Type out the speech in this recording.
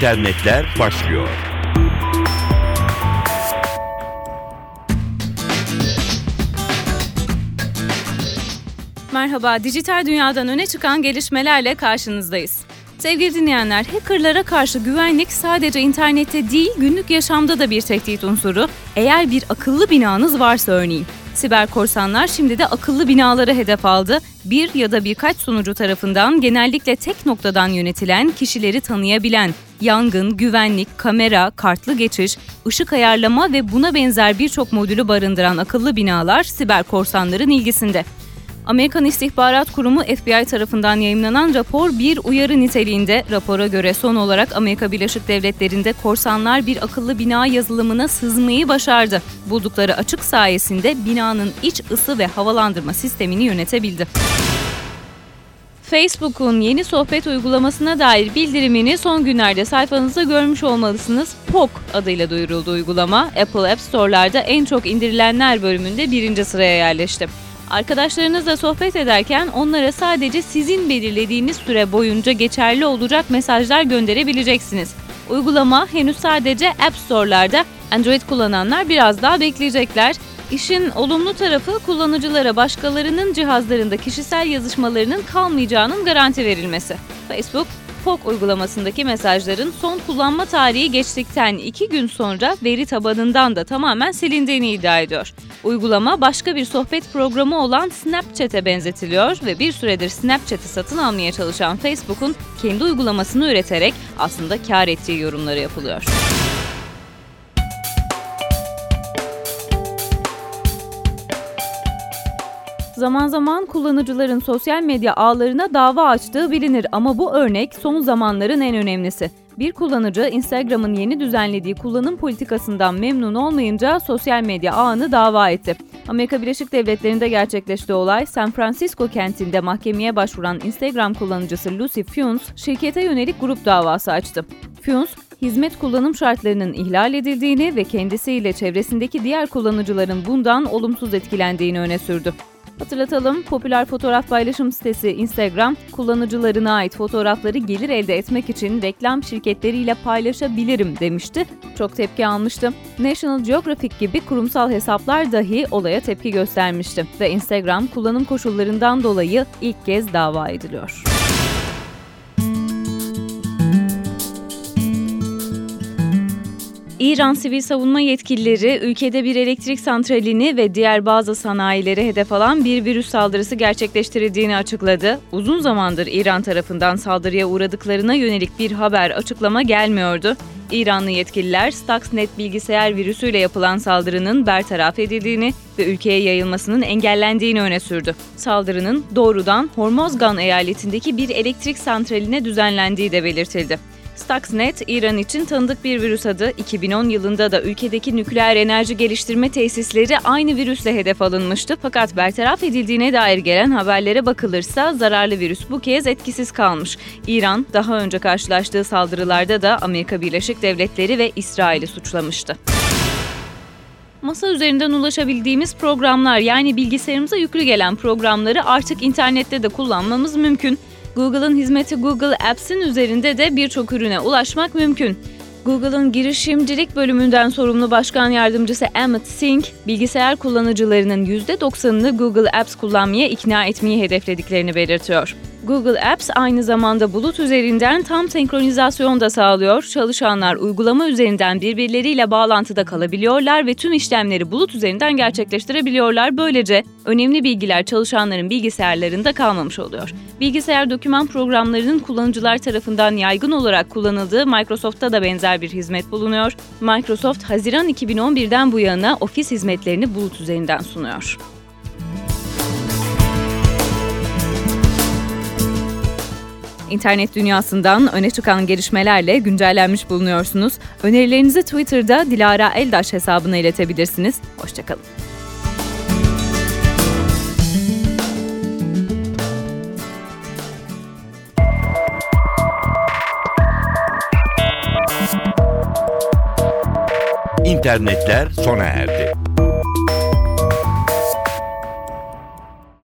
İnternetler başlıyor. Merhaba, dijital dünyadan öne çıkan gelişmelerle karşınızdayız. Sevgili dinleyenler, hackerlara karşı güvenlik sadece internette değil, günlük yaşamda da bir tehdit unsuru. Eğer bir akıllı binanız varsa örneğin. Siber korsanlar şimdi de akıllı binaları hedef aldı. Bir ya da birkaç sunucu tarafından genellikle tek noktadan yönetilen, kişileri tanıyabilen, yangın, güvenlik, kamera, kartlı geçiş, ışık ayarlama ve buna benzer birçok modülü barındıran akıllı binalar siber korsanların ilgisinde. Amerikan İstihbarat Kurumu FBI tarafından yayımlanan rapor bir uyarı niteliğinde. Rapora göre son olarak Amerika Birleşik Devletleri'nde korsanlar bir akıllı bina yazılımına sızmayı başardı. Buldukları açık sayesinde binanın iç ısı ve havalandırma sistemini yönetebildi. Facebook'un yeni sohbet uygulamasına dair bildirimini son günlerde sayfanızda görmüş olmalısınız. POK adıyla duyuruldu uygulama. Apple App Store'larda en çok indirilenler bölümünde birinci sıraya yerleşti. Arkadaşlarınızla sohbet ederken onlara sadece sizin belirlediğiniz süre boyunca geçerli olacak mesajlar gönderebileceksiniz. Uygulama henüz sadece App Store'larda, Android kullananlar biraz daha bekleyecekler. İşin olumlu tarafı kullanıcılara başkalarının cihazlarında kişisel yazışmalarının kalmayacağının garanti verilmesi. Facebook, POK uygulamasındaki mesajların son kullanma tarihi geçtikten 2 gün sonra veri tabanından da tamamen silindiğini iddia ediyor. Uygulama başka bir sohbet programı olan Snapchat'e benzetiliyor ve bir süredir Snapchat'i satın almaya çalışan Facebook'un kendi uygulamasını üreterek aslında kar ettiği yorumları yapılıyor. Zaman zaman kullanıcıların sosyal medya ağlarına dava açtığı bilinir ama bu örnek son zamanların en önemlisi. Bir kullanıcı Instagram'ın yeni düzenlediği kullanım politikasından memnun olmayınca sosyal medya ağını dava etti. Amerika Birleşik Devletleri'nde gerçekleşti olay, San Francisco kentinde mahkemeye başvuran Instagram kullanıcısı Lucy Funes, şirkete yönelik grup davası açtı. Funes, hizmet kullanım şartlarının ihlal edildiğini ve kendisiyle çevresindeki diğer kullanıcıların bundan olumsuz etkilendiğini öne sürdü. Hatırlatalım, popüler fotoğraf paylaşım sitesi Instagram, kullanıcılarına ait fotoğrafları gelir elde etmek için reklam şirketleriyle paylaşabilirim demişti. Çok tepki almıştı. National Geographic gibi kurumsal hesaplar dahi olaya tepki göstermişti ve Instagram kullanım koşullarından dolayı ilk kez dava ediliyor. İran sivil savunma yetkilileri ülkede bir elektrik santralini ve diğer bazı sanayileri hedef alan bir virüs saldırısı gerçekleştirildiğini açıkladı. Uzun zamandır İran tarafından saldırıya uğradıklarına yönelik bir haber açıklama gelmiyordu. İranlı yetkililer Stuxnet bilgisayar virüsüyle yapılan saldırının bertaraf edildiğini ve ülkeye yayılmasının engellendiğini öne sürdü. Saldırının doğrudan Hormozgan eyaletindeki bir elektrik santraline düzenlendiği de belirtildi. Stuxnet, İran için tanıdık bir virüs adı. 2010 yılında da ülkedeki nükleer enerji geliştirme tesisleri aynı virüsle hedef alınmıştı. Fakat bertaraf edildiğine dair gelen haberlere bakılırsa zararlı virüs bu kez etkisiz kalmış. İran, daha önce karşılaştığı saldırılarda da Amerika Birleşik Devletleri ve İsrail'i suçlamıştı. Masa üzerinden ulaşabildiğimiz programlar yani bilgisayarımıza yüklü gelen programları artık internette de kullanmamız mümkün. Google'ın hizmeti Google Apps'in üzerinde de birçok ürüne ulaşmak mümkün. Google'ın girişimcilik bölümünden sorumlu başkan yardımcısı Emmett Singh, bilgisayar kullanıcılarının %90'ını Google Apps kullanmaya ikna etmeyi hedeflediklerini belirtiyor. Google Apps aynı zamanda bulut üzerinden tam senkronizasyon da sağlıyor. Çalışanlar uygulama üzerinden birbirleriyle bağlantıda kalabiliyorlar ve tüm işlemleri bulut üzerinden gerçekleştirebiliyorlar. Böylece önemli bilgiler çalışanların bilgisayarlarında kalmamış oluyor. Bilgisayar doküman programlarının kullanıcılar tarafından yaygın olarak kullanıldığı Microsoft'ta da benzer bir hizmet bulunuyor. Microsoft Haziran 2011'den bu yana ofis hizmetlerini bulut üzerinden sunuyor. İnternet dünyasından öne çıkan gelişmelerle güncellenmiş bulunuyorsunuz. Önerilerinizi Twitter'da Dilara Eldaş hesabına iletebilirsiniz. Hoşçakalın. İnternetler sona erdi.